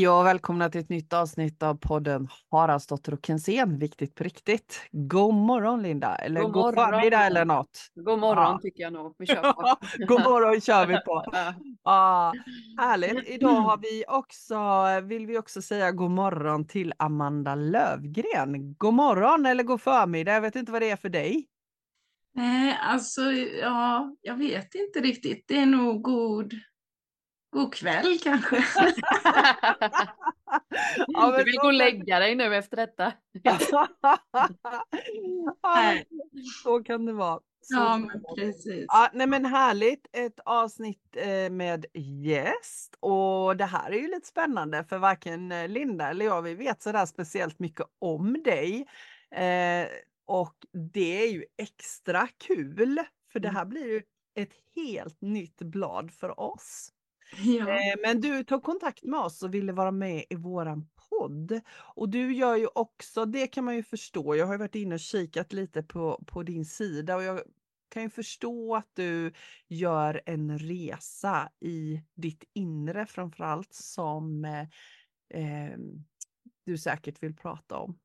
Hej och välkomna till ett nytt avsnitt av podden Haraldsdotter och Kensén, viktigt på riktigt. God morgon Linda, eller god, god förmiddag eller något. God morgon ja. tycker jag nog vi kör på. god morgon kör vi på. ja, härligt. Idag har vi också, vill vi också säga god morgon till Amanda Lövgren. God morgon eller god förmiddag, jag vet inte vad det är för dig. Nej, alltså ja, jag vet inte riktigt. Det är nog god God kväll kanske. ja, du vill gå och lägga dig nu efter detta. ja, så kan det vara. Så ja, men precis. Ja, nej men härligt, ett avsnitt eh, med gäst och det här är ju lite spännande för varken eh, Linda eller jag, vi vet sådär speciellt mycket om dig. Eh, och det är ju extra kul för det mm. här blir ju ett helt nytt blad för oss. Ja. Eh, men du tog kontakt med oss och ville vara med i våran podd. Och du gör ju också, det kan man ju förstå, jag har varit inne och kikat lite på, på din sida och jag kan ju förstå att du gör en resa i ditt inre framförallt som eh, ehm, du säkert vill prata om.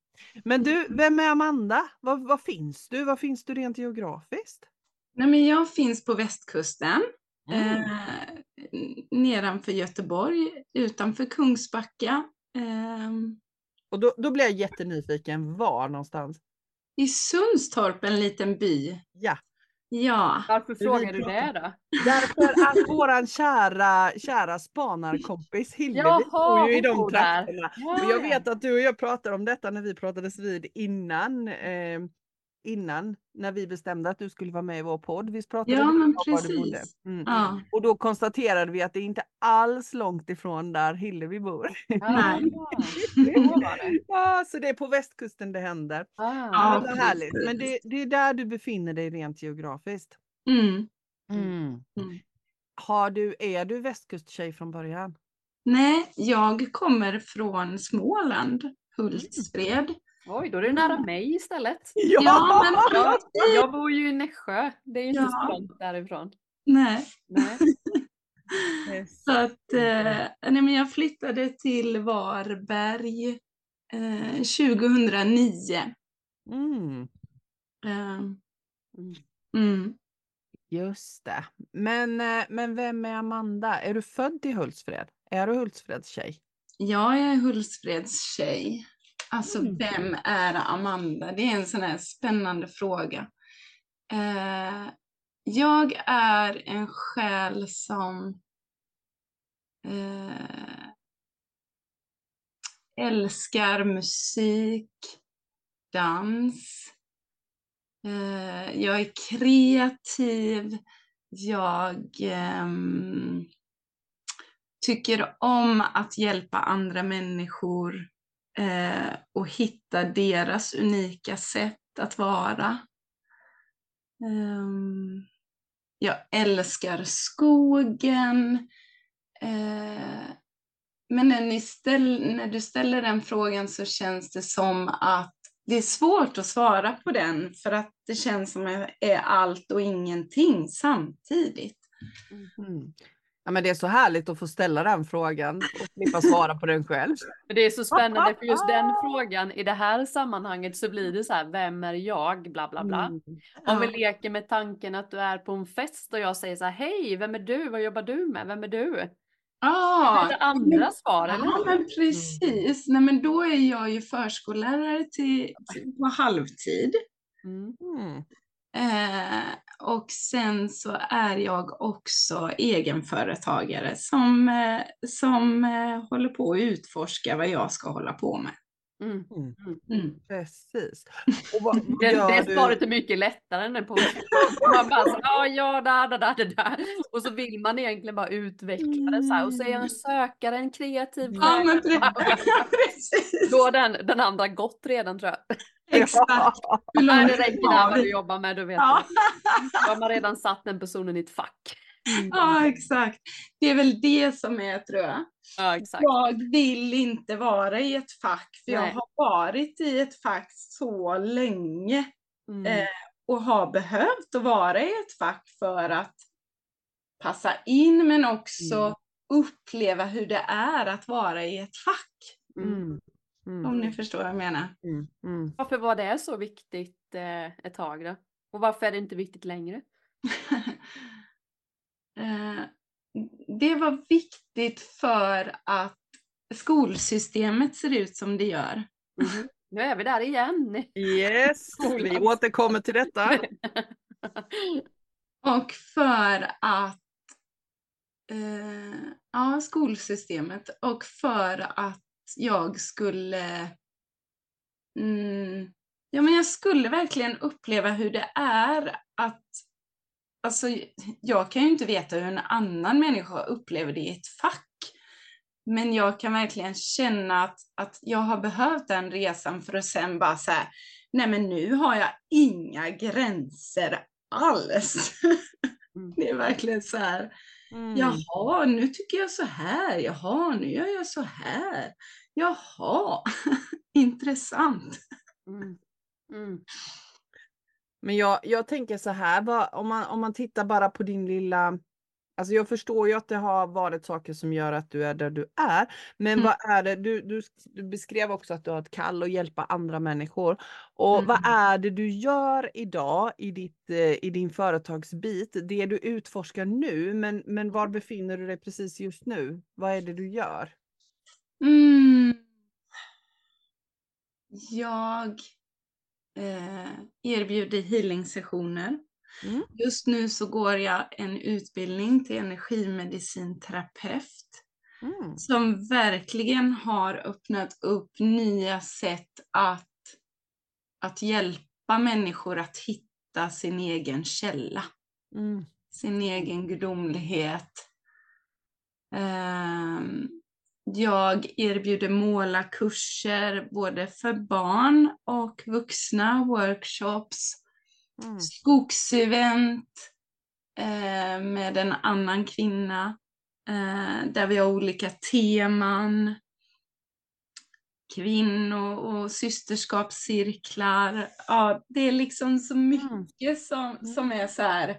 Men du, mm. vem är Amanda? Var, var finns du? Var finns du rent geografiskt? Nej, men jag finns på västkusten. Mm. Eh, nedanför Göteborg, utanför Kungsbacka. Eh, och då, då blir jag jättenyfiken, var någonstans? I Sundstorp, en liten by. Ja. Ja. Varför frågar du det då? Därför att våran kära, kära spanarkompis Hillevi bor ju i de trakterna. Ja. Och jag vet att du och jag pratade om detta när vi pratades vid innan. Eh, innan när vi bestämde att du skulle vara med i vår podd. Vi pratade ja, men precis. Mm. Ja. Och då konstaterade vi att det är inte alls långt ifrån där Hillevi bor. Nej. ja, så det är på västkusten det händer. Ah. Ja, det härligt. Men det, det, är där du befinner dig rent geografiskt. Mm. Mm. mm. Har du, är du västkusttjej från början? Nej, jag kommer från Småland, Hultsfred. Oj, då är det nära mig istället. Ja, ja men jag, jag bor ju i Nässjö. Det är inte ja. så långt därifrån. Nej. nej. så att, eh, nej, men jag flyttade till Varberg eh, 2009. Mm. Eh, mm. Just det. Men, eh, men vem är Amanda? Är du född i Hultsfred? Är du Hultsfreds tjej? Ja, jag är Hultsfreds tjej. Alltså mm. vem är Amanda? Det är en sån här spännande fråga. Eh, jag är en själ som eh, älskar musik, dans. Eh, jag är kreativ. Jag ehm, tycker om att hjälpa andra människor eh, och hitta deras unika sätt att vara. Um, jag älskar skogen. Eh, men när, ni ställ, när du ställer den frågan så känns det som att det är svårt att svara på den för att det känns som att det är allt och ingenting samtidigt. Mm. Ja, men det är så härligt att få ställa den frågan och slippa svara på den själv. Det är så spännande för just den frågan i det här sammanhanget så blir det så här, vem är jag? Bla bla bla. Mm. Om vi leker med tanken att du är på en fest och jag säger så här, hej, vem är du? Vad jobbar du med? Vem är du? Ah, Lite andra svar, eller Ja, men precis. Mm. Nej, men då är jag ju förskollärare till, till på halvtid. Mm. Eh, och sen så är jag också egenföretagare som, eh, som eh, håller på att utforska vad jag ska hålla på med. Mm. Mm. Mm. Precis. Och vad, vad det, det svaret är mycket lättare än på Man bara så, ja, ja, där, där, där, där. Och så vill man egentligen bara utveckla det så här. Och så är jag en sökare, en kreativ ja, men precis. Då har den, den andra gått redan tror jag. Exakt. Nej, det räcker där vad du jobbar med, du vet. Ja. Då har man redan satt den personen i ett fack. Mm. Ja, exakt. Det är väl det som är, tror jag. Ja, exakt. Jag vill inte vara i ett fack, för Nej. jag har varit i ett fack så länge. Mm. Eh, och har behövt att vara i ett fack för att passa in, men också mm. uppleva hur det är att vara i ett fack. Mm. Mm. Om ni förstår vad jag menar. Mm. Mm. Varför var det så viktigt eh, ett tag då? Och varför är det inte viktigt längre? Eh, det var viktigt för att skolsystemet ser ut som det gör. Mhm. Nu är vi där igen. Yes, vi återkommer till detta. Och för att eh, ja, skolsystemet och för att jag skulle mm, ja, men jag skulle verkligen uppleva hur det är att alltså, jag kan ju inte veta hur en annan människa upplever det i ett fack. Men jag kan verkligen känna att, att jag har behövt den resan för att sen bara säga, nej men nu har jag inga gränser alls. Mm. Det är verkligen så här, Mm. jaha, nu tycker jag så här, jaha, nu gör jag så här, jaha, intressant. Mm. Mm. Men jag, jag tänker så här, vad, om, man, om man tittar bara på din lilla... Alltså jag förstår ju att det har varit saker som gör att du är där du är. Men Mm. vad är det, du, du, du beskrev också att du har ett kall att hjälpa andra människor. Och Mm. vad är det du gör idag i, ditt, eh, i din företagsbit? Det du utforskar nu, men, men var befinner du dig precis just nu? Vad är det du gör? Mm. Jag erbjuder healing-sessioner. Mm. Just nu så går jag en utbildning till energimedicinterapeut Mm. som verkligen har öppnat upp nya sätt att, att hjälpa människor att hitta sin egen källa, Mm. sin egen gudomlighet. Ehm, Jag erbjuder målarkurser både för barn och vuxna, workshops, Mm. skogsevent eh, med en annan kvinna eh, där vi har olika teman. Kvinno och systerskapscirklar. Ja, det är liksom så mycket som, som är så här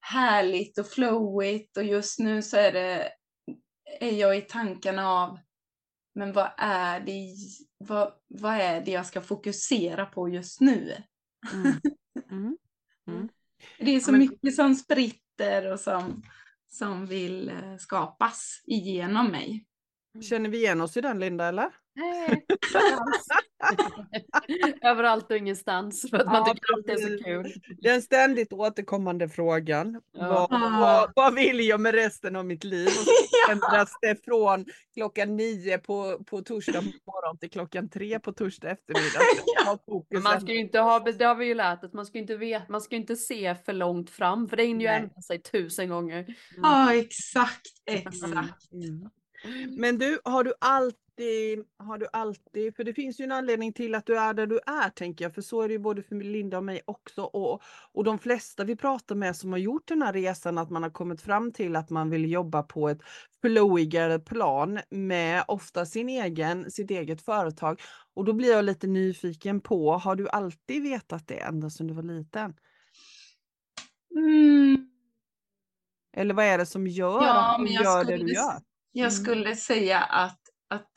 härligt och flowigt och just nu så är det är jag i tankarna av men vad är det, vad, vad är det jag ska fokusera på just nu? Mm. Mm. Det är så Ja, men- mycket som spritter och som, som vill eh, skapas igenom mig. Känner vi igen oss i den Linda eller? Nej. Överallt och ingenstans för att man Ja, tycker allt är så kul. Den ständigt återkommande frågan. Ja. Vad, vad, vad vill jag med resten av mitt liv? Och så ändras det från klockan nio på, på torsdag morgon till klockan tre på torsdag eftermiddag. Men man ska ju inte ha, det har vi ju lärt att man ska inte veta, man ska inte se för långt fram för det hinner ju ändra sig tusen gånger. Ja, exakt, exakt. Mm. Men du, har du alltid, har du alltid, för det finns ju en anledning till att du är där du är tänker jag, för så är det ju både för Linda och mig också och, och de flesta vi pratar med som har gjort den här resan att man har kommit fram till att man vill jobba på ett flowigare plan med ofta sin egen, sitt eget företag. Och då blir jag lite nyfiken på, har du alltid vetat det ända sedan du var liten? Mm, Eller vad är det som gör Ja, att du gör det du gör? Jag Mm. skulle säga att, att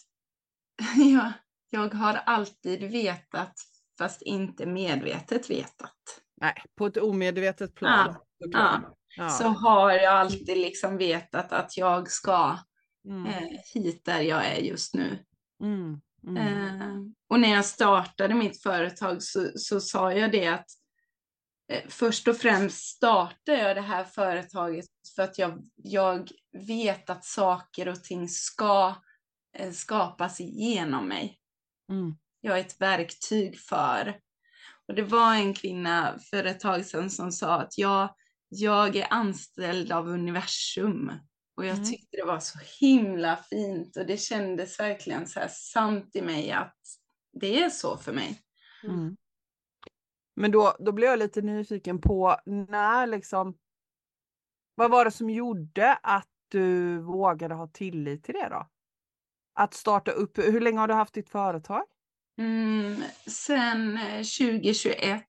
ja, jag har alltid vetat fast inte medvetet vetat. Nej, på ett omedvetet plan. såklart. Ja. Så har jag alltid liksom vetat att jag ska Mm. eh, hit där jag är just nu. Mm. Mm. Eh, och när jag startade mitt företag så, så sa jag det att eh, först och främst startade jag det här företaget för att jag, jag vet att saker och ting ska eh, skapas genom mig. Mm. Jag är ett verktyg för. Och det var en kvinna för ett tag sedan som sa att jag, jag är anställd av universum. Och jag Mm. tyckte det var så himla fint och det kändes verkligen så här sant i mig att det är så för mig. Mm. Men då, då blir jag lite nyfiken på när liksom. Vad var det som gjorde att du vågade ha tillit till det då? Att starta upp, hur länge har du haft ditt företag? Mm, sen eh, 2021.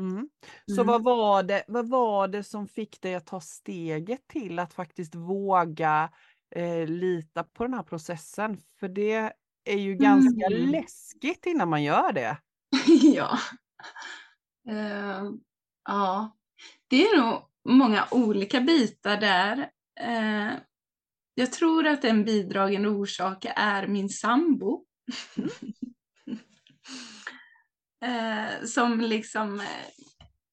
Mm. Så Mm. vad var, det, vad var det som fick dig att ta steget till att faktiskt våga eh, lita på den här processen. För det är ju ganska Mm. läskigt innan man gör det. ja. Eh, ja, det är nog många olika bitar där. Eh, jag tror att en bidragande orsak är min sambo. eh, som liksom, eh,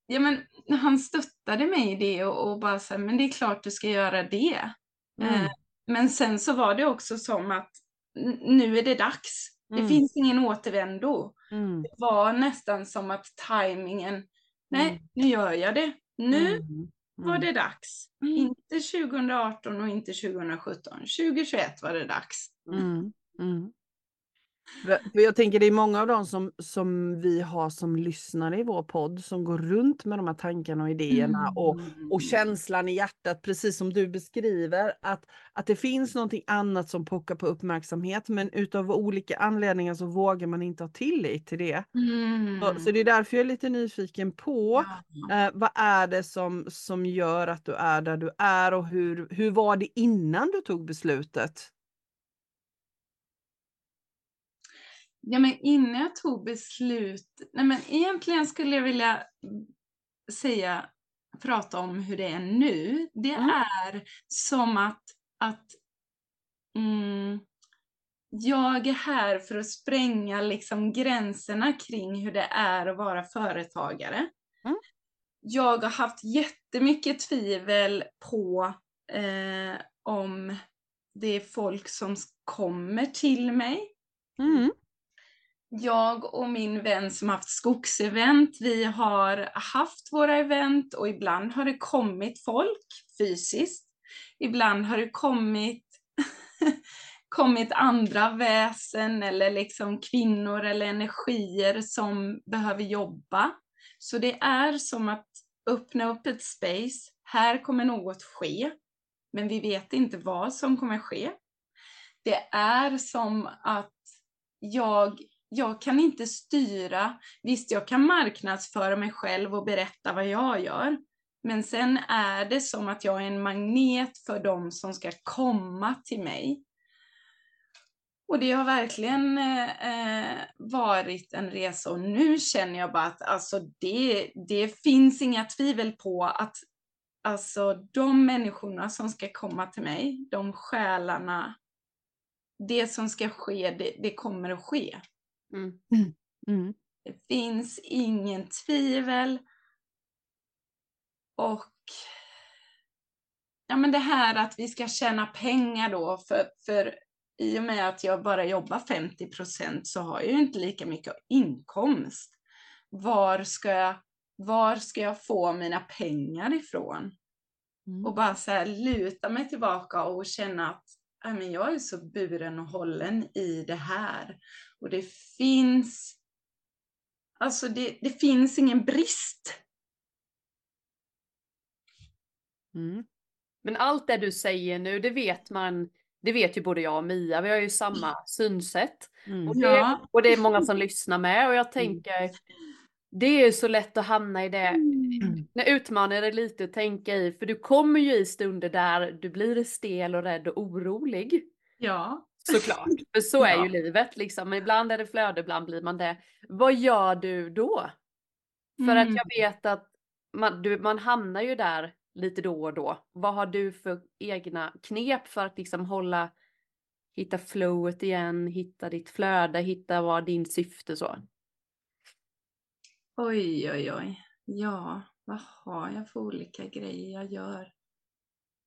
ja men han stöttade mig i det och, och bara här, men det är klart du ska göra det. Mm. Eh, men sen så var det också som att nu är det dags. Det Mm. finns ingen återvändo. Mm. Det var nästan som att tajmingen, nej Mm. nu gör jag det. Nu Mm. Var det dags. Mm. Inte 2018 och inte 2017. 2021 var det dags. Mm, mm. För jag tänker det är många av dem som, som vi har som lyssnare i vår podd som går runt med de här tankarna och idéerna och, Mm. och känslan i hjärtat, precis som du beskriver, att, att det finns någonting annat som pockar på uppmärksamhet men utav olika anledningar så vågar man inte ha tillit till det. Mm. Så, så det är därför jag är lite nyfiken på eh, vad är det som, som gör att du är där du är och hur, hur var det innan du tog beslutet? Ja, men innan jag tog beslut, nej men egentligen skulle jag vilja säga, prata om hur det är nu. Det Mm. är som att, att mm, jag är här för att spränga liksom gränserna kring hur det är att vara företagare. Mm. Jag har haft jättemycket tvivel på eh, om det är folk som kommer till mig Mm jag och min vän som haft skogsevent, vi har haft våra event och ibland har det kommit folk fysiskt. Ibland har det kommit, kommit andra väsen eller liksom kvinnor eller energier som behöver jobba. Så det är som att öppna upp ett space. Här kommer något ske, men vi vet inte vad som kommer ske. Det är som att jag jag kan inte styra. Visst, jag kan marknadsföra mig själv och berätta vad jag gör. Men sen är det som att jag är en magnet för dem som ska komma till mig. Och det har verkligen eh, varit en resa och nu känner jag bara att alltså det, det finns inga tvivel på att alltså de människorna som ska komma till mig, de själarna, det som ska ske, det, det kommer att ske. Mm. Mm. Det finns ingen tvivel. Och ja, men det här att vi ska tjäna pengar då, för, för i och med att jag bara jobbar 50% så har jag ju inte lika mycket inkomst. Var ska jag, var ska jag få mina pengar ifrån? Mm. Och bara så här luta mig tillbaka och känna att "Nej, men jag är så buren och hållen i det här. Och det finns, alltså det, det finns ingen brist. Mm. Men allt det du säger nu, det vet man, det vet ju både jag och Mia, vi har ju samma synsätt. Mm. Och det, och det är många som lyssnar med och jag tänker, det är ju så lätt att hamna i det, Mm. när utmanar det lite att tänka i, för du kommer ju i stunder där du blir stel och rädd och orolig. Ja. Såklart, för så är Ja. ju livet liksom. Men ibland är det flöde, ibland blir man det. Vad gör du då? För att Mm. jag vet att man, du, man hamnar ju där lite då och då. Vad har du för egna knep för att liksom hålla, hitta flowet igen, hitta ditt flöde, hitta vad din syfte så? Oj, oj, oj. Ja, vad har jag för olika grejer jag gör?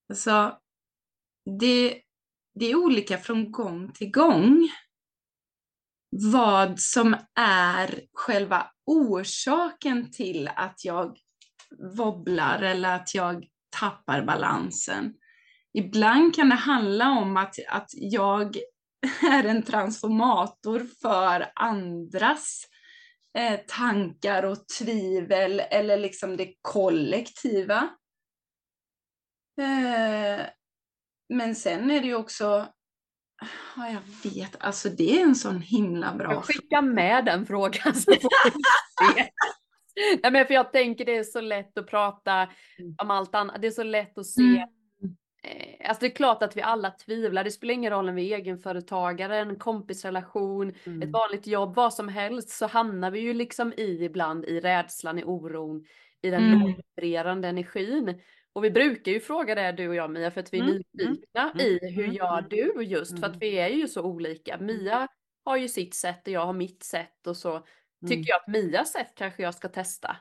Alltså, det, det är olika från gång till gång. Vad som är själva orsaken till att jag wobblar eller att jag tappar balansen. Ibland kan det handla om att, att jag är en transformator för andras eh, tankar och tvivel eller liksom det kollektiva. Eh, men sen är det ju också, ja jag vet, alltså det är en sån himla bra Jag skickar med den frågan så får vi se. Nej, men för jag tänker det är så lätt att prata Mm. om allt annat. Det är så lätt att se Mm. eh, Alltså det är klart att vi alla tvivlar. Det spelar ingen roll om vi är egenföretagare, en kompisrelation, Mm. ett vanligt jobb, vad som helst så hamnar vi ju liksom i ibland i rädslan, i oron, i den Mm. lågvibrerande energin. Och vi brukar ju fråga det du och jag Mia för att vi är Mm, mm, nyfikna mm, i hur mm, gör mm, du just för att mm. vi är ju så olika. Mia har ju sitt sätt och jag har mitt sätt och så Mm. tycker jag att Mias sätt kanske jag ska testa.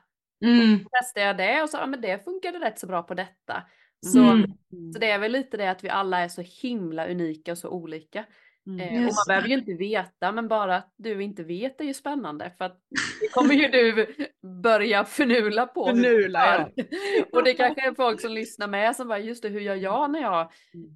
Mm. Testar jag det och så, ja men det funkade rätt så bra på detta. Så, Mm. så det är väl lite det att vi alla är så himla unika och så olika. Mm. Eh, och man behöver ju inte veta, men bara att du inte vet är ju spännande. För att det kommer ju du börja förnula på. Förnula, ja. Och det kanske är folk som lyssnar med som bara, just det, hur gör jag när jag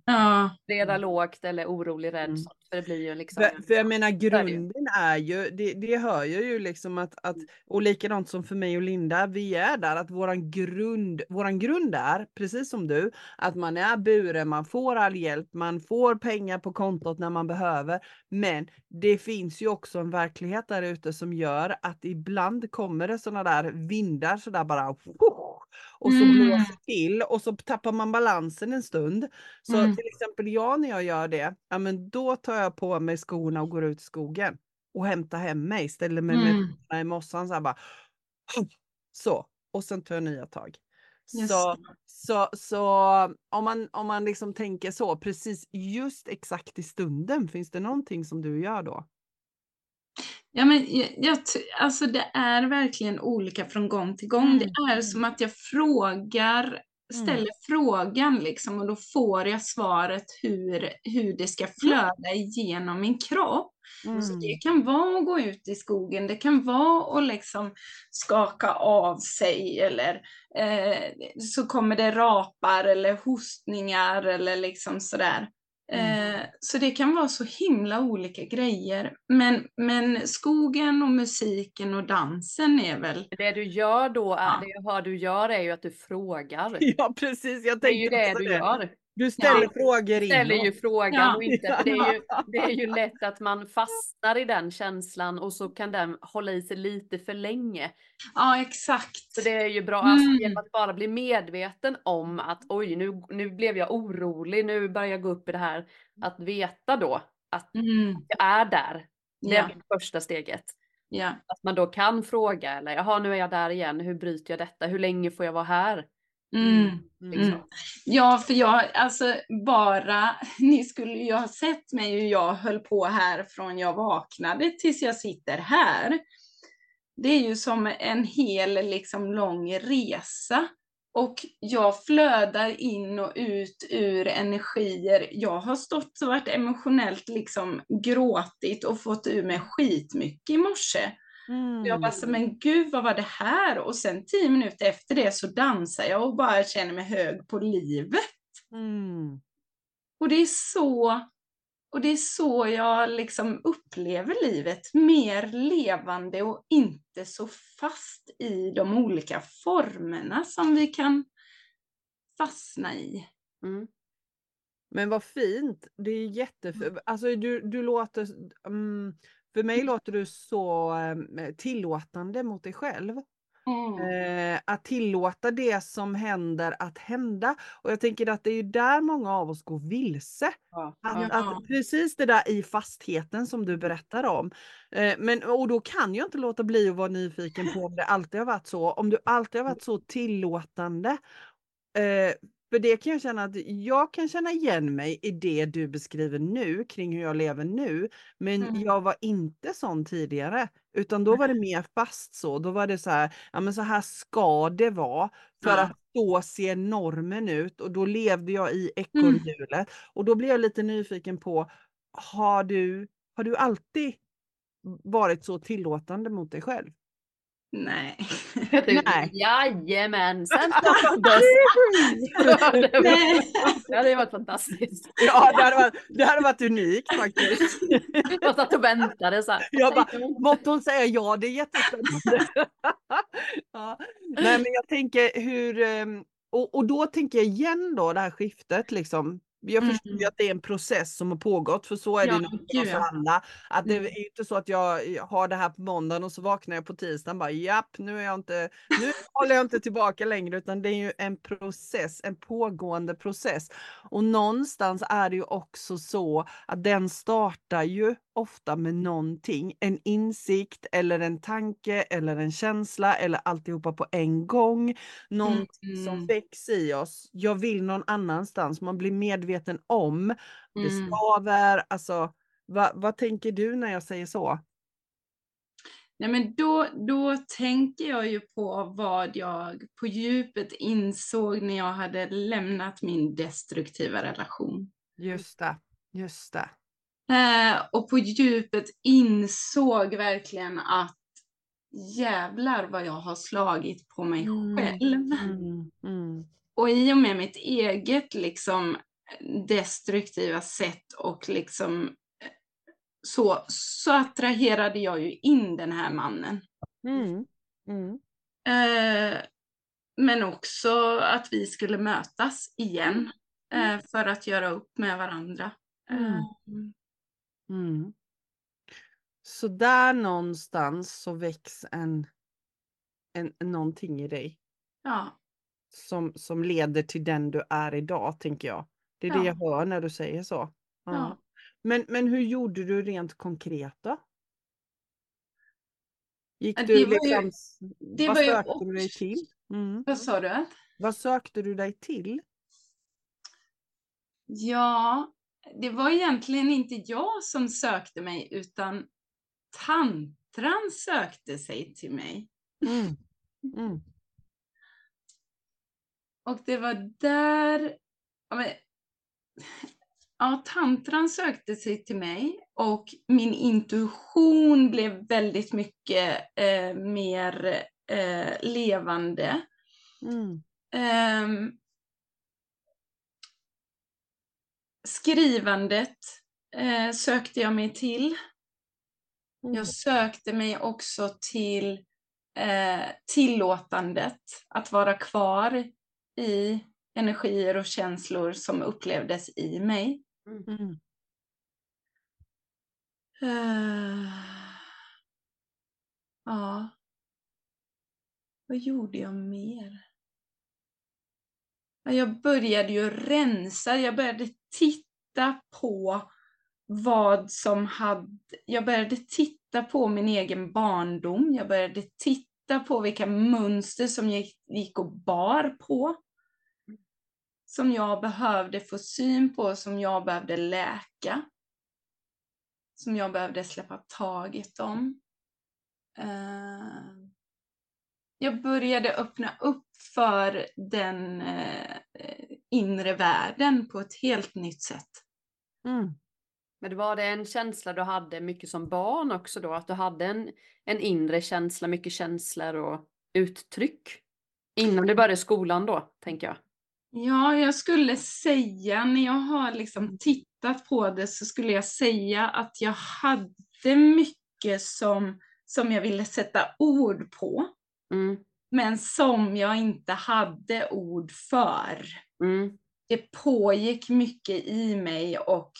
Ja. redan lågt eller orolig, rädd? Mm. För det blir ju liksom... För, för jag menar grunden är ju, det, det hör jag ju liksom att, att, och likadant som för mig och Linda, vi är där att våran grund, våran grund är, precis som du, att man är buren, man får all hjälp, man får pengar på kontot när man behöver. Men det finns ju också en verklighet där ute som gör att ibland kommer det sådana där vindar sådär bara och så Mm. blåser till och så tappar man balansen en stund. Så Mm. till exempel jag när jag gör det, ja men då tar jag på mig skorna och går ut i skogen och hämtar hem mig, ställer mig med Mm. fötterna i mossan så här bara. Så, och sen tar jag nya tag. Just Så, så, så om man, om man liksom tänker så, precis just exakt i stunden, finns det någonting som du gör då? Ja, men jag, jag, alltså det är verkligen olika från gång till gång. Det är Mm. som att jag frågar, ställer frågan liksom och då får jag svaret hur, hur det ska flöda igenom min kropp. Så Mm. det kan vara att gå ut i skogen, det kan vara att liksom skaka av sig eller eh, så kommer det rapar eller hostningar eller liksom sådär. Eh, så det kan vara så himla olika grejer. Men, men skogen och musiken och dansen är väl... Det du gör då, är, Ja. det jag hör du gör är ju att du frågar. Ja precis, jag Det är ju tänkte det du det. gör. Du ställer Ja. frågor Du ställer inåt. ju frågan Ja. och inte, det är, ju, det är ju lätt att man fastnar i den känslan och så kan den hålla i sig lite för länge. Ja, exakt. Så det är ju bra, alltså, Mm. genom att bara bli medveten om att oj, nu, nu blev jag orolig, nu börjar jag gå upp i det här. Att veta då att Mm, jag är där. Det är ja, det första steget. ja. Att man då kan fråga eller jaha, nu är jag där igen, hur bryter jag detta? Hur länge får jag vara här? Mm. Liksom. Mm. Ja, för jag, alltså bara, ni skulle ju ha sett mig hur jag höll på här från jag vaknade tills jag sitter här. Det är ju som en hel liksom lång resa. Och jag flödar in och ut ur energier. Jag har stått och varit emotionellt liksom gråtit och fått ur mig skitmycket i morse. Mm. Jag bara, så, men gud vad var det här? Och sen tio minuter efter det så dansar jag och bara känner mig hög på livet. Mm. Och det är så, och det är så jag liksom upplever livet. Mer levande och inte så fast i de olika formerna som vi kan fastna i. Mm. Men vad fint. Det är jättefint. Alltså du, du låter, mm, för mig låter du så eh, tillåtande mot dig själv. Eh, att tillåta det som händer att hända. Och jag tänker att det är ju där många av oss går vilse. Ja. Att, att precis det där i fastheten som du berättar om. Eh, men, och då kan jag inte låta bli att vara nyfiken på om det alltid har varit så. Om du alltid har varit så tillåtande. För det kan jag känna att jag kan känna igen mig i det du beskriver nu kring hur jag lever nu. Men Mm. jag var inte sån tidigare. Utan då var det mer fast så. Då var det så här, ja men så här ska det vara. För Ja. att då ser normen ut. Och då levde jag i ekorrhjulet. Och då blir jag lite nyfiken på, har du, har du alltid varit så tillåtande mot dig själv? Nej. Nej. Jajamensan! Nej. det hade varit fantastiskt. Ja, det hade varit, det hade varit unikt faktiskt. Jag satt och väntade så här. Jag bara, måtte hon säga ja, det är jättespännande. ja. Nej, men jag tänker hur, ehm, och, och då tänker jag igen då det här skiftet liksom. Jag Mm. förstår ju att det är en process som har pågått, för så är det Ja, ju nog för alla. Att det Mm. är ju inte så att jag har det här på måndagen och så vaknar jag på tisdagen bara japp, nu är jag inte, nu håller jag inte tillbaka längre, utan det är ju en process, en pågående process. Och någonstans är det ju också så att den startar ju ofta med någonting, en insikt eller en tanke eller en känsla eller alltihopa på en gång. Någonting som Mm. väcks i oss. Jag vill någon annanstans, man blir medveten om, det Mm. skaver, alltså vad, vad tänker du när jag säger så? Nej, men då, då tänker jag ju på vad jag på djupet insåg när jag hade lämnat min destruktiva relation. Just det, just det. Eh, och på djupet insåg verkligen att jävlar vad jag har slagit på mig Mm. själv. Mm, mm, Och i och med mitt eget liksom destruktiva sätt och liksom eh, så, så attraherade jag ju in den här mannen. mm, mm. Eh, men också att vi skulle mötas igen eh, för att göra upp med varandra. Mm. Eh, Mm. Så där någonstans så väcks en, en, någonting i dig ja, som, som leder till den du är idag, tänker jag. Det är det Ja. jag hör när du säger så. Ja. Ja. Men, men hur gjorde du rent konkret då? Gick du det var ju- liksom, det vad sökte du dig till? Mm. vad sa du? Vad sökte du dig till? Ja, det var egentligen inte jag som sökte mig utan tantran sökte sig till mig. Mm. Mm. Och det var där, ja, men, ja, tantran sökte sig till mig och min intuition blev väldigt mycket eh, mer eh, levande. Mm. Ehm, skrivandet eh, sökte jag mig till. Mm. Jag sökte mig också till eh, tillåtandet, att vara kvar i energier och känslor som upplevdes i mig. Mm. Eh, ja. Vad gjorde jag mer? Ja, Jag började ju rensa, jag började titta på vad som hade... Jag började titta på min egen barndom, jag började titta på vilka mönster som gick, gick och bar på. Som jag behövde få syn på, som jag behövde läka. Som jag behövde släppa taget om. Eh, jag började öppna upp för den eh, inre världen på ett helt nytt sätt. Mm. Men var det en känsla du hade mycket som barn också då? Att du hade en, en inre känsla, mycket känslor och uttryck? Innan du började skolan då, tänker jag. Ja, jag skulle säga, när jag har liksom tittat på det så skulle jag säga att jag hade mycket som, som jag ville sätta ord på, Mm, men som jag inte hade ord för. mm, det pågick mycket i mig och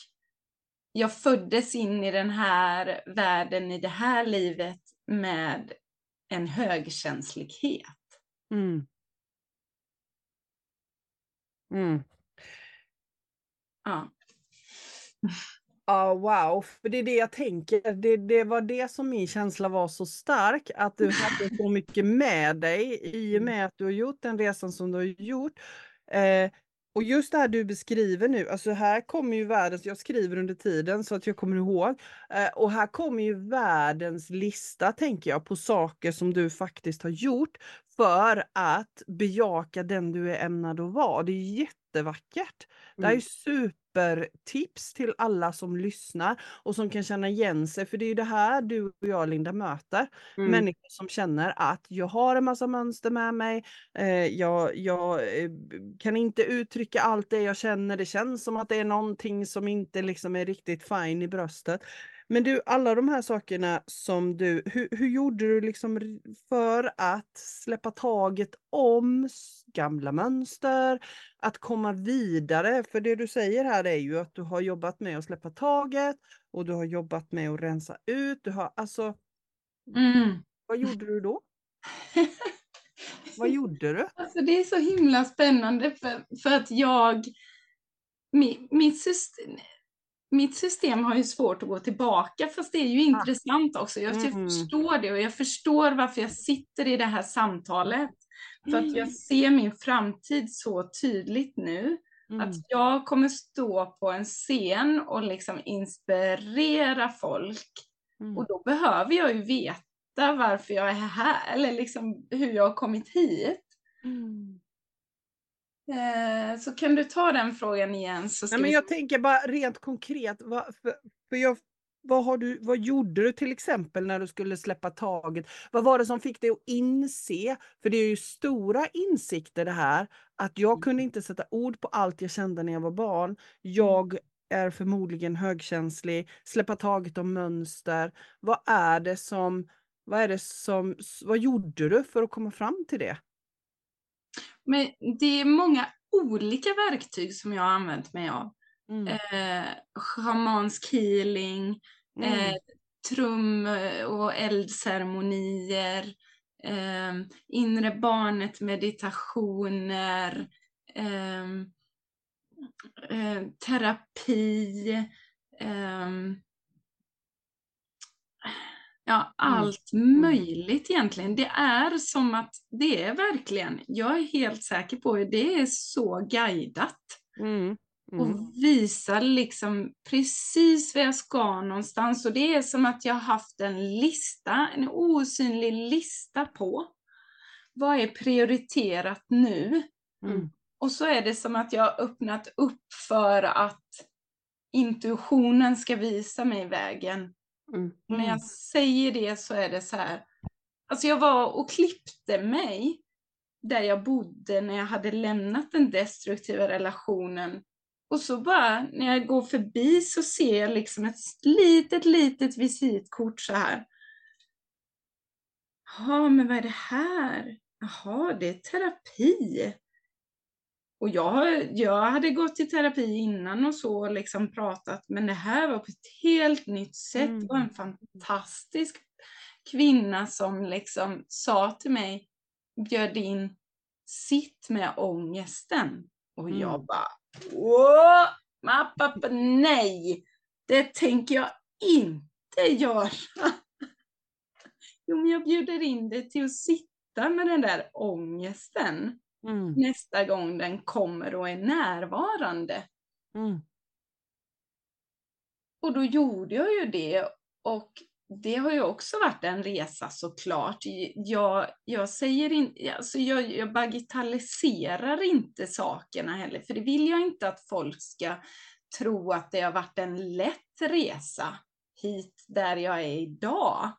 jag föddes in i den här världen, i det här livet med en högkänslighet. Mm. Mm. Ja. Ja, wow. För det är det jag tänker. Det, det var det som min känsla var så stark, att du hade så mycket med dig i och med att du har gjort den resan som du har gjort. Eh, och just det här du beskriver nu, alltså här kommer ju världens, jag skriver under tiden så att jag kommer ihåg, eh, och här kommer ju världens lista tänker jag på saker som du faktiskt har gjort för att bejaka den du är ämnad att vara. Det är jättevackert. Det här är Mm. supertips till alla som lyssnar och som kan känna igen sig, för det är ju det här du och jag Linda möter. mm, Människor som känner att jag har en massa mönster med mig, eh, jag, jag eh, kan inte uttrycka allt det jag känner, det känns som att det är någonting som inte liksom är riktigt fine i bröstet. Men du, alla de här sakerna som du, hur, hur gjorde du liksom för att släppa taget om gamla mönster, att komma vidare? För det du säger här är ju att du har jobbat med att släppa taget och du har jobbat med att rensa ut. Du har alltså, Mm. vad gjorde du då? vad gjorde du? Alltså det är så himla spännande för, för att jag, mi, mitt, system, mitt system har ju svårt att gå tillbaka fast det är ju intressant också. Jag, jag Mm. förstår det och jag förstår varför jag sitter i det här samtalet. För att jag ser min framtid så tydligt nu. Mm. Att jag kommer stå på en scen och liksom inspirera folk. Mm. Och då behöver jag ju veta varför jag är här, eller liksom hur jag har kommit hit. Mm. Eh, så kan du ta den frågan igen? Så Nej, men vi... jag tänker bara rent konkret, vad, för, för jag, vad, har du, vad gjorde du till exempel när du skulle släppa taget? Vad var det som fick dig att inse, för det är ju stora insikter det här, att jag kunde inte sätta ord på allt jag kände när jag var barn. Jag är förmodligen högkänslig, släppa taget om mönster. Vad är det som, vad är det som, vad gjorde du för att komma fram till det? Men det är många olika verktyg som jag har använt mig av. Mm. Eh, schamansk healing, Mm. eh, trum och eldceremonier, eh, inre barnet meditationer, eh, eh, terapi, eh, ja, allt möjligt egentligen. Det är som att det är verkligen, jag är helt säker på att det är så guidat Mm. Mm. och visar liksom precis var jag ska någonstans. Och det är som att jag har haft en lista, en osynlig lista på vad är prioriterat nu. Mm. Och så är det som att jag har öppnat upp för att intuitionen ska visa mig vägen. Mm. När jag säger det så är det så här. Alltså jag var och klippte mig där jag bodde när jag hade lämnat den destruktiva relationen. Och så bara när jag går förbi så ser jag liksom ett litet, litet visitkort så här. Ja, men vad är det här? Jaha, det är terapi. Och jag, jag hade gått i terapi innan och så liksom pratat, men det här var på ett helt nytt sätt. Mm. Det var en fantastisk kvinna som liksom sa till mig, bjöd in, sitt med ångesten. Och jag Mm. bara, åh, mappappa, nej, det tänker jag inte göra. Jo, men jag bjuder in dig till att sitta med den där ångesten Mm. nästa gång den kommer och är närvarande. Mm. Och då gjorde jag ju det och det har ju också varit en resa såklart. Jag, jag säger inte, alltså jag, jag bagatelliserar inte sakerna heller, för det vill jag inte att folk ska tro att det har varit en lätt resa hit där jag är idag.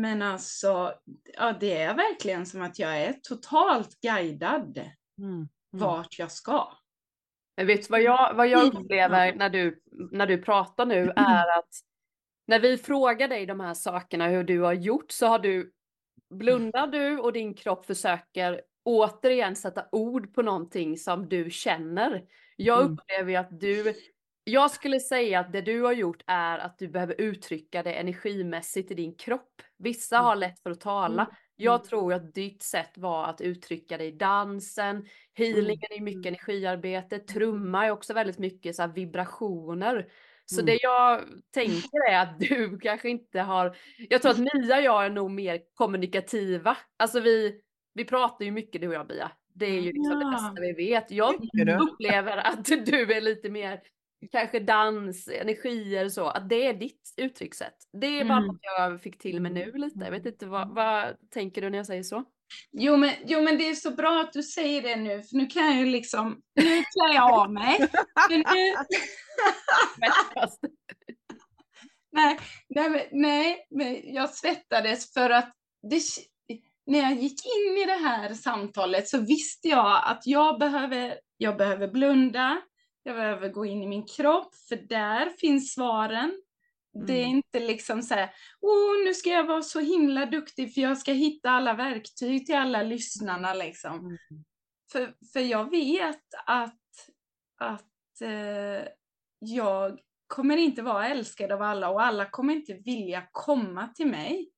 Men alltså, ja, det är verkligen som att jag är totalt guidad Mm. Mm. vart jag ska. Men vet du vad jag, vad jag Mm. upplever när du, när du pratar nu är att när vi frågar dig de här sakerna hur du har gjort så har du blundar du och din kropp försöker återigen sätta ord på någonting som du känner. Jag Mm. upplever att du, jag skulle säga att det du har gjort är att du behöver uttrycka det energimässigt i din kropp. Vissa Mm. har lätt för att tala. Mm. Jag tror att ditt sätt var att uttrycka det i dansen, healingen är mycket Mm. energiarbete, trumma är också väldigt mycket så vibrationer. Så Mm. det jag tänker är att du kanske inte har, jag tror att Mia och jag är nog mer kommunikativa. Alltså vi, vi pratar ju mycket du och jag Bia. Det är ju liksom det Ja. bästa vi vet. Jag upplever att du är lite mer kanske dans, energier så, att det är ditt uttryckssätt. Det är bara Mm. något jag fick till mig nu lite. Jag vet inte, vad, vad tänker du när jag säger så? Jo men, jo men det är så bra att du säger det nu, för nu kan jag ju liksom, nu klär jag av mig. Nu, nej, nej, nej, men jag svettades för att det, när jag gick in i det här samtalet så visste jag att jag behöver, jag behöver blunda, jag behöver gå in i min kropp, för där finns svaren. Det är Mm. inte liksom så här, oh, nu ska jag vara så himla duktig för jag ska hitta alla verktyg till alla lyssnarna liksom. Mm. För, för jag vet att, att eh, jag kommer inte vara älskad av alla och alla kommer inte vilja komma till mig.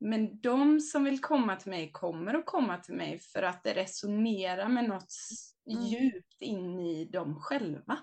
Men de som vill komma till mig kommer att komma till mig för att det resonerar med något Mm. djupt in i dem själva.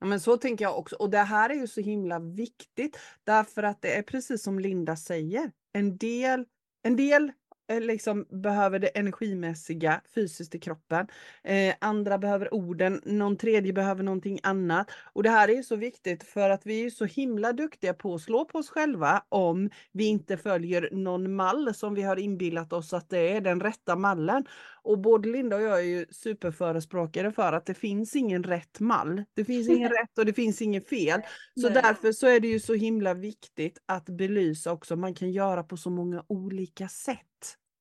Ja, men så tänker jag också. Och det här är ju så himla viktigt därför att det är precis som Linda säger. En del, en del liksom behöver det energimässiga fysiskt i kroppen. Eh, andra behöver orden, någon tredje behöver någonting annat. Och det här är så viktigt för att vi är så himla duktiga på att slå på oss själva om vi inte följer någon mall som vi har inbillat oss att det är den rätta mallen. Och både Linda och jag är ju superförespråkare för att det finns ingen rätt mall. Det finns ingen rätt och det finns ingen fel. Så Nej. därför så är det ju så himla viktigt att belysa också. Man kan göra på så många olika sätt.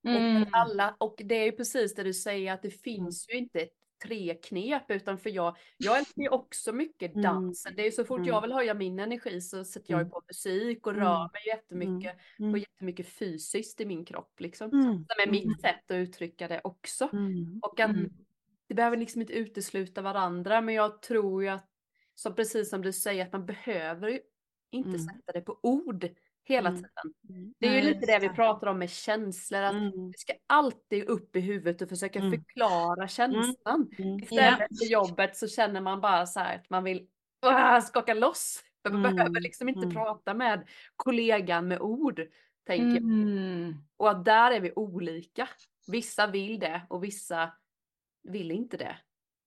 Mm. Och, alla, och det är ju precis det du säger att det finns ju inte tre knep utan för jag, jag älskar ju också mycket Mm. dansen. Det är ju så fort Mm. jag vill höja min energi så sätter jag ju Mm. på musik och Mm. rör mig jättemycket Mm. och jättemycket fysiskt i min kropp liksom. Mm. Som är mitt sätt att uttrycka det också. Mm. Och att Mm. det behöver liksom inte utesluta varandra men jag tror ju att, så precis som du säger, att man behöver ju inte Mm. sätta det på ord hela Mm. tiden. Mm. Det är ju lite det vi pratar om med känslor, att Mm. vi ska alltid upp i huvudet och försöka Mm. förklara känslan. Mm. Istället för jobbet så känner man bara så här att man vill uh, skaka loss. Man behöver liksom inte prata med kollegan med ord. Tänker jag. Och att där är vi olika. Vissa vill det och vissa vill inte det.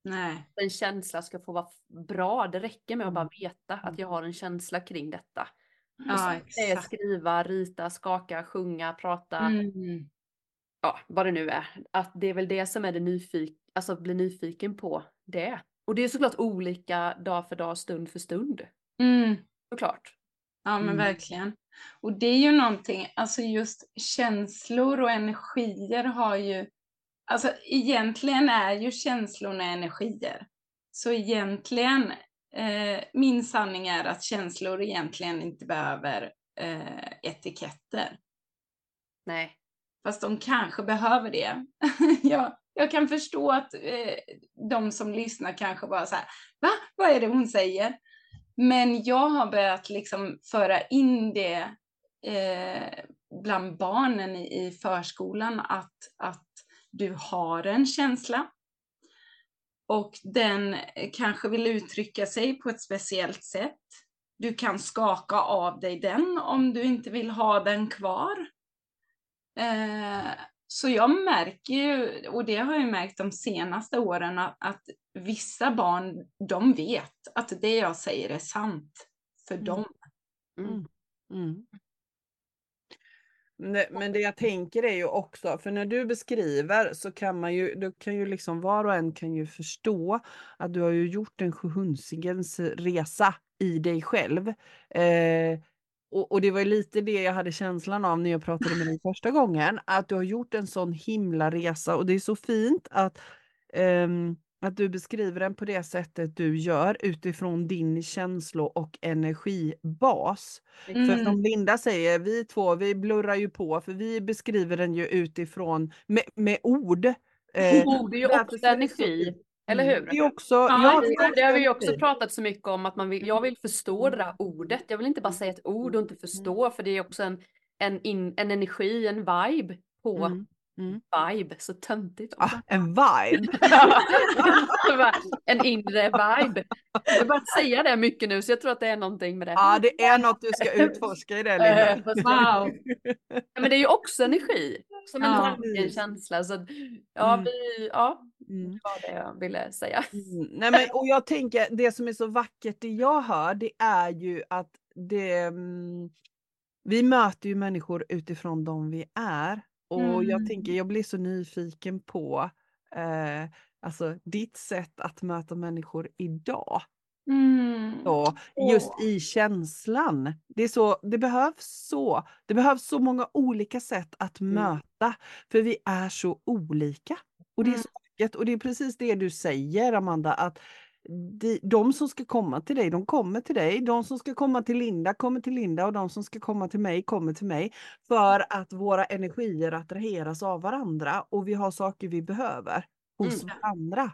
Nej. En känsla ska få vara bra. Det räcker med att bara veta att jag har en känsla kring detta. Ja, Det är skriva, rita, skaka, sjunga, prata. Mm. ja, vad det nu är. Att det är väl det som är det nyfiken, alltså bli nyfiken på det. Och det är såklart olika dag för dag, stund för stund. Mm. Såklart. Ja men Mm. verkligen. Och det är ju någonting, alltså just känslor och energier har ju, alltså egentligen är ju känslorna energier. Så egentligen, eh, min sanning är att känslor egentligen inte behöver eh, etiketter. Nej. Fast de kanske behöver det. jag, jag kan förstå att eh, de som lyssnar kanske bara så här, va? Vad är det hon säger? Men jag har börjat liksom föra in det eh, bland barnen i, i förskolan att, att du har en känsla. Och den eh, kanske vill uttrycka sig på ett speciellt sätt. Du kan skaka av dig den om du inte vill ha den kvar. Eh, så jag märker ju, och det har jag märkt de senaste åren, att, vissa barn, de vet att det jag säger är sant för Mm. dem. Mm. Mm. Men det jag tänker är ju också, för när du beskriver så kan man ju, då kan ju liksom var och en kan ju förstå att du har ju gjort en sjuhunsigens resa i dig själv. Eh, och, och det var ju lite det jag hade känslan av när jag pratade med dig första gången, att du har gjort en sån himla resa och det är så fint att ehm, att du beskriver den på det sättet du gör utifrån din känslo och energibas. För Mm. som Linda säger, vi två vi blurrar ju på för vi beskriver den ju utifrån med, med ord. Eh, Ord är ju också energi. Eller Mm, hur? Det är också, Ja, det har vi ju också pratat så mycket om att man vill, jag vill förstå det där ordet. Jag vill inte bara säga ett ord och inte förstå för det är också en, en, in, en energi, en vibe på Mm, mm. vibe. Så töntigt. Ah, en vibe. en inre vibe. Jag har börjat säga det mycket nu så jag tror att det är någonting med det. Ja, det är något du ska utforska i det Linda. Eh, fast- Wow! Ja, Men det är ju också energi. Som en Ja. tanke, en känsla. Så ja, Mm. vi, ja, Mm. det var det jag ville säga. Mm, Nej, men, och jag tänker, det som är så vackert det jag hör, det är ju att det, mm, vi möter ju människor utifrån de vi är. Och jag Mm. tänker, jag blir så nyfiken på eh, alltså, ditt sätt att möta människor idag. Mm. Så, just i känslan. Det, är så, det behövs så. Det behövs så många olika sätt att Mm. möta. För vi är så olika. Och det är Mm. så och det är precis det du säger Amanda att de, de som ska komma till dig, de kommer till dig. De som ska komma till Linda kommer till Linda och de som ska komma till mig kommer till mig. För att våra energier attraheras av varandra och vi har saker vi behöver hos Mm. varandra.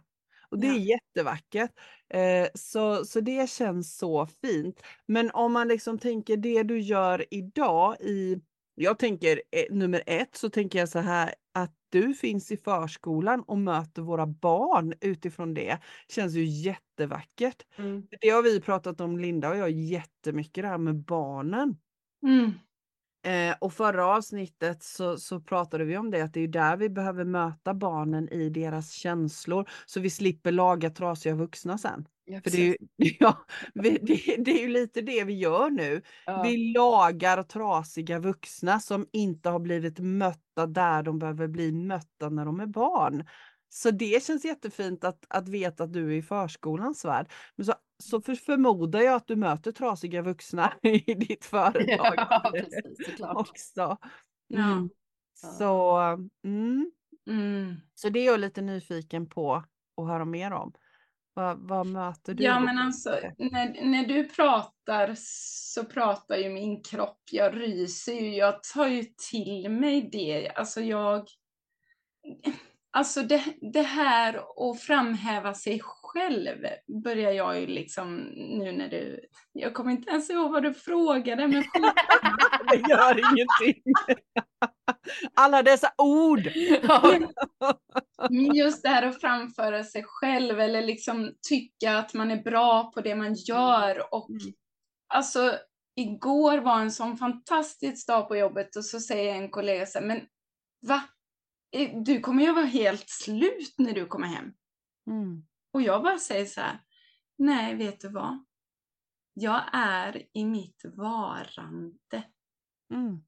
Och det Ja. är jättevackert. Eh, så, så det känns så fint. Men om man liksom tänker det du gör idag i, jag tänker eh, nummer ett så tänker jag så här att du finns i förskolan och möter våra barn utifrån det känns ju jättevackert. Mm. Det har vi pratat om Linda och jag jättemycket det här med barnen. Mm. Eh, och förra avsnittet så, så pratade vi om det, att det är där vi behöver möta barnen i deras känslor, så vi slipper laga trasiga vuxna sen. Ja, För det är, ju, ja, vi, det, det är ju lite det vi gör nu. Ja. Vi lagar trasiga vuxna som inte har blivit mötta där de behöver bli mötta när de är barn. Så det känns jättefint att, att veta att du är i förskolans värld. Men så, så för, förmodar jag att du möter trasiga vuxna i ditt företag Ja, precis, också. Ja. Mm. Så, mm. Mm. så det är jag lite nyfiken på att höra mer om. Vad, vad möter du? Ja, men alltså när, när du pratar så pratar ju min kropp. Jag ryser ju. Jag tar ju till mig det. Alltså jag... Alltså det, det här att framhäva sig själv börjar jag ju liksom nu när du... Jag kommer inte ens ihåg vad du frågade, men Det gör ingenting. Alla dessa ord. Men just det här att framföra sig själv eller liksom tycka att man är bra på det man gör. Och Mm. alltså, igår var en sån fantastisk dag på jobbet och så säger en kollega så här, men va? Eh, Du kommer ju vara helt slut när du kommer hem. Mm. Och jag bara säger så här, nej vet du vad? Jag är i mitt varande. Mm.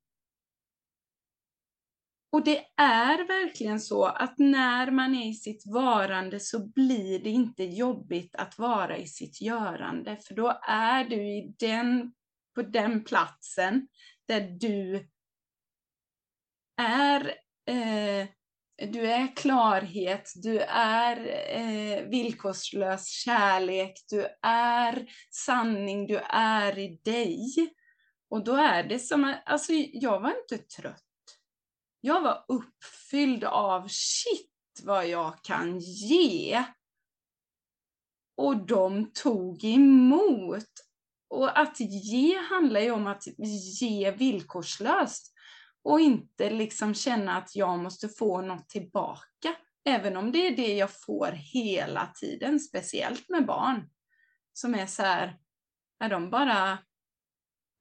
Och det är verkligen så att när man är i sitt varande så blir det inte jobbigt att vara i sitt görande. För då är du i den, på den platsen där du är, eh, du är klarhet, du är eh, villkorslös kärlek, du är sanning, du är i dig. Och då är det som, att- alltså jag var inte trött. Jag var uppfylld av shit vad jag kan ge. Och de tog emot. Och att ge handlar ju om att ge villkorslöst. Och inte liksom känna att jag måste få något tillbaka. Även om det är det jag får hela tiden, speciellt med barn. Som är så här, när de bara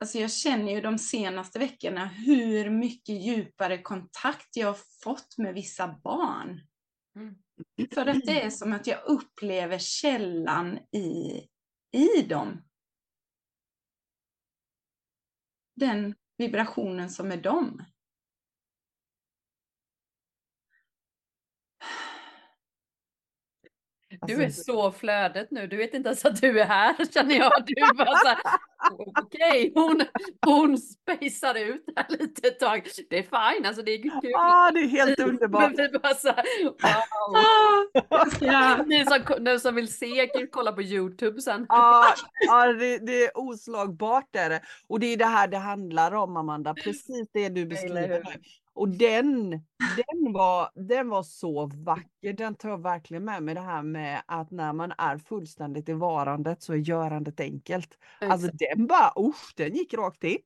Alltså jag känner ju de senaste veckorna hur mycket djupare kontakt jag har fått med vissa barn. Mm. För att det är som att jag upplever källan i, i dem. Den vibrationen som är dem. Du Alltså, är så flödet nu. Du vet inte ens att du är här känner jag. Du bara så här, okej, hon, hon spejsar ut här lite ett tag. Det är fine, alltså det är kul. Ah, det är helt Men underbart. vi bara så här, wow. Ah, Ni som, ni som vill se kan kolla på Youtube sen. Ja, ja det, det är oslagbart är det. Och det är det här det handlar om Amanda, precis det du beskriver. Och den, den, var, den var så vacker, den tar jag verkligen med mig det här med att när man är fullständigt i varandet så är görandet enkelt. Alltså den bara, usch, den gick rakt in.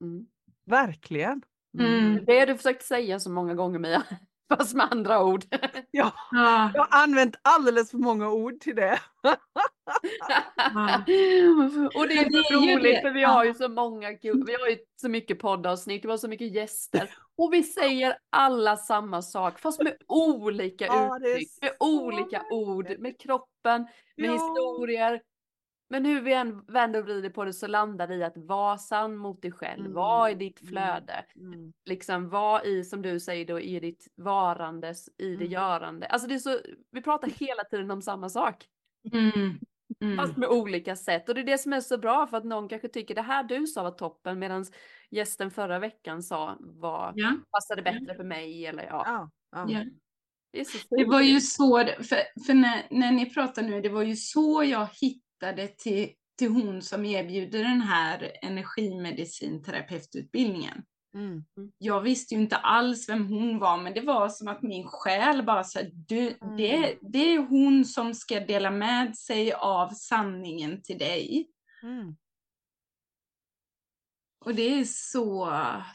Mm. Verkligen. Mm. Det har du försökt säga så många gånger Mia. Fast med andra ord. Ja, ja, jag har använt alldeles för många ord till det. Och det är det så är roligt det. för vi har ju så många vi har ju så mycket poddavsnitt, vi har så mycket gäster och vi säger alla samma sak fast med olika uttryck, med olika ord, med kroppen, med Ja. historier. Men hur vi än vänder och vrider på det så landar det i att vara sann mot dig själv, Mm, var i ditt mm. flöde, Mm. liksom var i, som du säger då, i ditt varandes, i det Mm. görande. Alltså det är så, vi pratar hela tiden om samma sak. mm, mm. Fast med olika sätt. Och det är det som är så bra för att någon kanske tycker det här du sa var toppen medan gästen förra veckan sa var, Ja, passade bättre för mig eller ja. Ja, ja. ja. Det, det var ju så, för, för när, när ni pratar nu, det var ju så jag hittade till, till hon som erbjuder den här energimedicinterapeututbildningen. Mm. Jag visste ju inte alls vem hon var, men det var som att min själ bara sa, du, mm. det, det är hon som ska dela med sig av sanningen till dig. Mm. Och det är så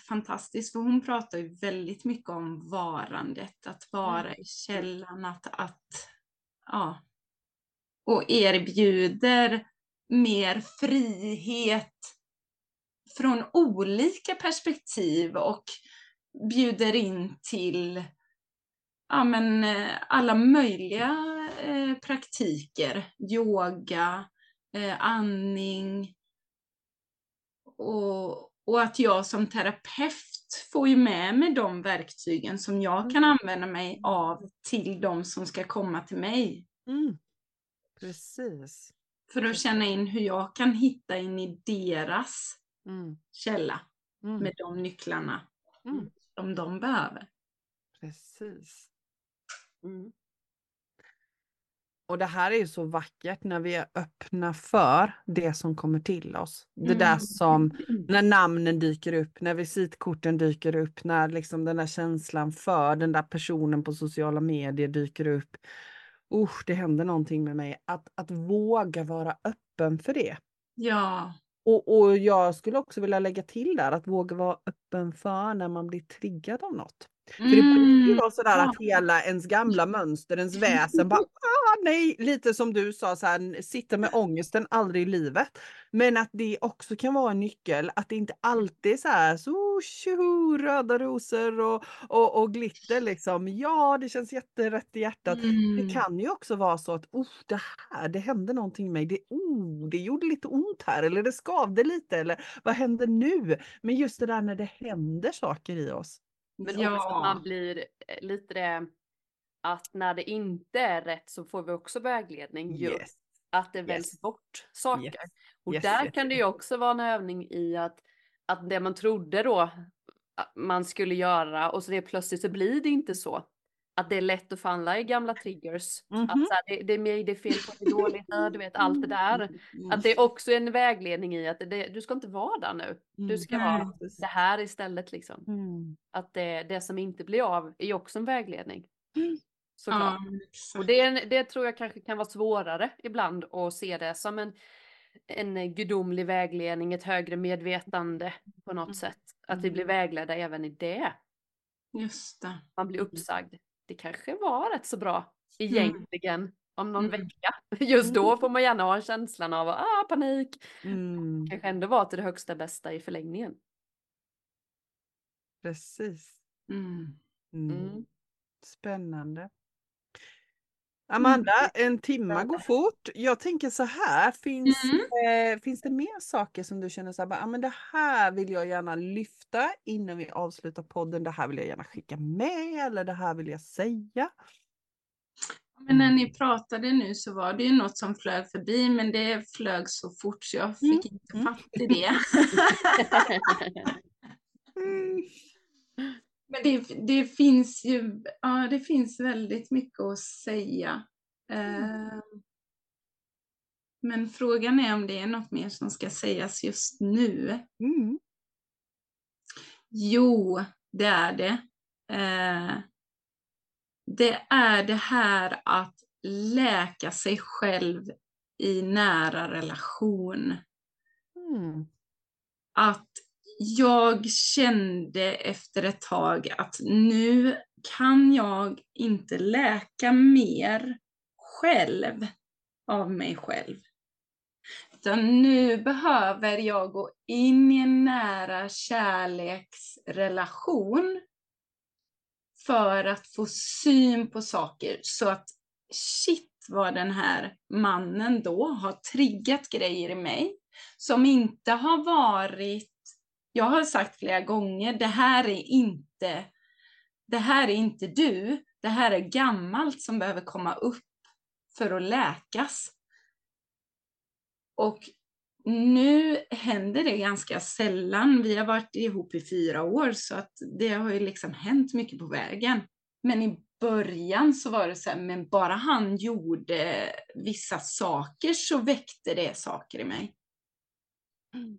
fantastiskt, för hon pratar ju väldigt mycket om varandet, att vara mm. i källan, att, att ja, och erbjuder mer frihet från olika perspektiv och bjuder in till ja, men, eh, alla möjliga eh, praktiker. Yoga, eh, andning och, och att jag som terapeut får ju med mig de verktygen som jag kan mm. använda mig av till de som ska komma till mig. Mm. Precis. För att känna in hur jag kan hitta in i deras mm. källa mm. med de nycklarna mm. som de behöver. Precis. Mm. Och det här är ju så vackert när vi är öppna för det som kommer till oss. Det där mm. som när namnen dyker upp, när visitkorten dyker upp, när liksom den där känslan för den där personen på sociala medier dyker upp. Usch, det händer någonting med mig. Att, att våga vara öppen för det. Ja. Och, och jag skulle också vilja lägga till där att våga vara öppen för när man blir triggad av något. För det blir ju vara sådär att hela ens gamla mönster, ens väsen bara ah, nej, lite som du sa, så här, sitta med ångesten aldrig i livet. Men att det också kan vara en nyckel, att det inte alltid är så här så tjoho, röda rosor och, och, och glitter liksom. Ja, det känns jätterätt i hjärtat. Mm. Det kan ju också vara så att oh, det här, det hände någonting med mig. Det, oh, det gjorde lite ont här eller det skavde lite eller vad händer nu? Men just det där när det händer saker i oss. Men ja. också att man blir eh, lite det att när det inte är rätt så får vi också vägledning. Yes. Att det väljs yes. bort saker. Yes. Och där kan det ju också vara en övning i att, att det man trodde då man skulle göra och så det plötsligt så blir det inte så att det är lätt att falla i gamla triggers. Mm -hmm. Att så här, det, det, är mig, det är fel på, det är dåligt, du vet allt det där. Mm. Att det är också en vägledning i att det, du ska inte vara där nu. Du mm. ska vara det här istället liksom. Mm. Att det, det som inte blir av är också en vägledning. Såklart. Ja, och det, det tror jag kanske kan vara svårare ibland att se det som en, en gudomlig vägledning, ett högre medvetande på något sätt. Att vi blir vägledda även i det. Just det. Man blir uppsagd det kanske var rätt så bra mm. egentligen mm. om någon mm. vecka. Just då mm. får man gärna ha känslan av ah, panik. Mm. Kanske ändå var till det högsta bästa i förlängningen. Precis. Mm. mm. Spännande. Amanda, en timme går fort. Jag tänker så här, finns, mm. eh, finns det mer saker som du känner så här, ah, men det här vill jag gärna lyfta innan vi avslutar podden, det här vill jag gärna skicka med eller det här vill jag säga? Men när ni pratade nu så var det ju något som flög förbi, men det flög så fort så jag fick mm. inte fatt i det. mm. Men det, det, finns ju ja, det finns väldigt mycket att säga. Mm. Eh, men frågan är om det är något mer som ska sägas just nu. Mm. Jo, det är det. Eh, det är det här att läka sig själv i nära relation. Mm. Att jag kände efter ett tag att nu kan jag inte läka mer själv av mig själv. Utan nu behöver jag gå in i en nära kärleksrelation för att få syn på saker så att shit vad den här mannen då har triggat grejer i mig som inte har varit jag har sagt flera gånger, det här är inte, det här är inte du, det här är gammalt som behöver komma upp för att läkas. Och nu händer det ganska sällan. Vi har varit ihop i fyra år så att det har ju liksom hänt mycket på vägen. Men i början så var det så här, men bara han gjorde vissa saker så väckte det saker i mig. Mm.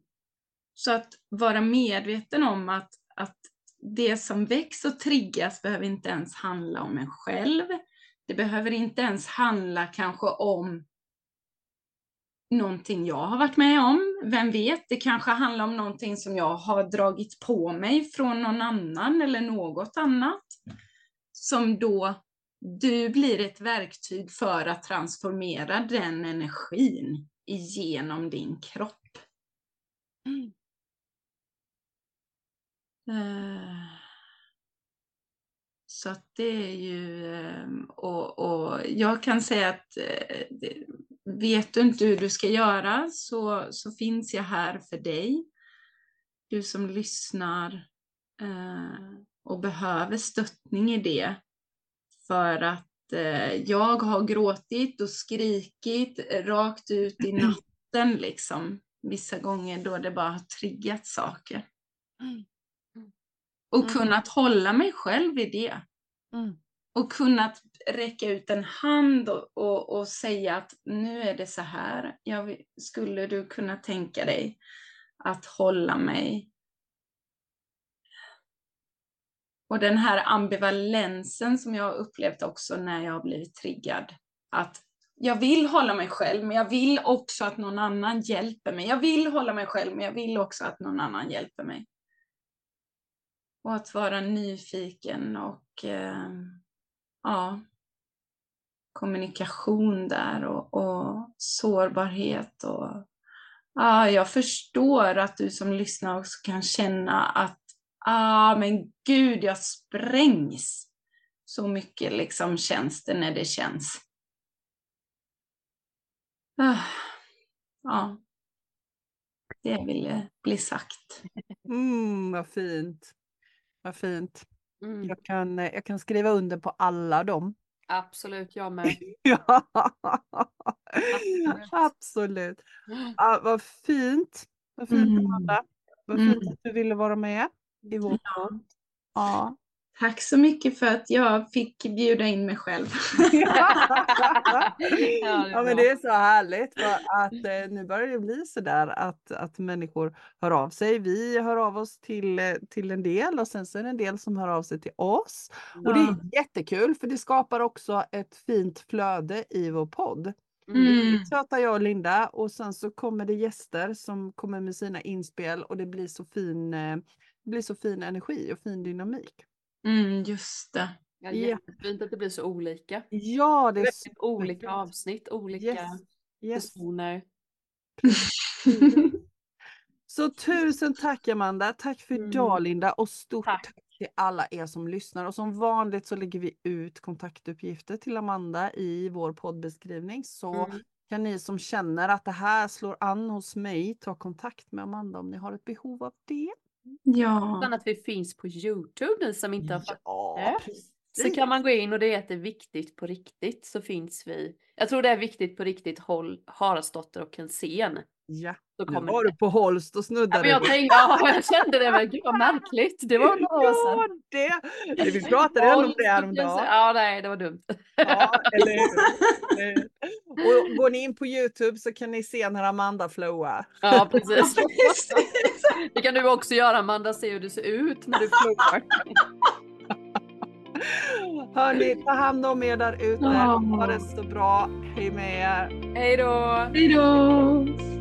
Så att vara medveten om att, att det som väcks och triggas behöver inte ens handla om en själv. Det behöver inte ens handla kanske om någonting jag har varit med om. Vem vet, det kanske handlar om någonting som jag har dragit på mig från någon annan eller något annat. Som då du blir ett verktyg för att transformera den energin igenom din kropp. Mm. Eh, så att det är ju, ehm, och, och jag kan säga att eh, vet du inte hur du ska göra så, så finns jag här för dig. Du som lyssnar eh, och behöver stöttning i det. För att jag har gråtit och skrikit rakt ut i natten liksom. Vissa gånger då det bara har triggat saker. Mm. Och mm. kunnat hålla mig själv i det. Mm. Och kunnat räcka ut en hand och, och, och, säga att nu är det så här. Jag, skulle du kunna tänka dig att hålla mig? Och den här ambivalensen som jag har upplevt också när jag har blivit triggad. Att jag vill hålla mig själv, men jag vill också att någon annan hjälper mig. Jag vill hålla mig själv, men jag vill också att någon annan hjälper mig. Och att vara nyfiken och eh, ja, kommunikation där och, och sårbarhet. Och, ja, jag förstår att du som lyssnar också kan känna att ah, men gud, jag sprängs. Så mycket liksom känns det när det känns. Ah, ja, det ville bli sagt. Mm, vad fint. Vad fint. Mm. Jag, kan, jag kan skriva under på alla dem. Absolut, jag med. ja, absolut. absolut. Ja, vad fint. Vad fint, mm. Amanda. Vad fint mm. att du ville vara med i vår podd. Ja. Tack så mycket för att jag fick bjuda in mig själv. ja, men det är så härligt för att eh, nu börjar det bli så där att, att människor hör av sig. Vi hör av oss till, eh, till en del och sen så är det en del som hör av sig till oss. Ja. Och det är jättekul för det skapar också ett fint flöde i vår podd. Mm. Söta jag och Linda och sen så kommer det gäster som kommer med sina inspel och det blir så fin, eh, blir så fin energi och fin dynamik. Mm, just det. Ja, jättefint att det blir så olika. Ja, det är så olika avsnitt, olika yes. Yes. personer. så tusen tack Amanda, tack för mm. idag Linda och stort tack. tack till alla er som lyssnar och som vanligt så lägger vi ut kontaktuppgifter till Amanda i vår poddbeskrivning så mm. kan ni som känner att det här slår an hos mig ta kontakt med Amanda om ni har ett behov av det. Ja. Utan att vi finns på Youtube, ni som inte har fattat ja, det. Så kan man gå in och det är att det är viktigt på riktigt så finns vi. Jag tror det är viktigt på riktigt Haraldsdotter och Kensén. Ja, så nu var du på Holst och snuddade. Ja, jag, tänkte, ja, jag kände det, men gud vad märkligt. Det var några år sedan. Ja, det. det vi pratade ändå om det häromdagen. Ja, nej, det var dumt. Ja, eller. Och går ni in på Youtube så kan ni se när Amanda flowar. Ja, precis. Det kan du också göra Amanda, se hur det ser ut när du flowar. Hörni, ta hand om er där ute. Ha det så bra. Hej med er. Hej då. Hej då.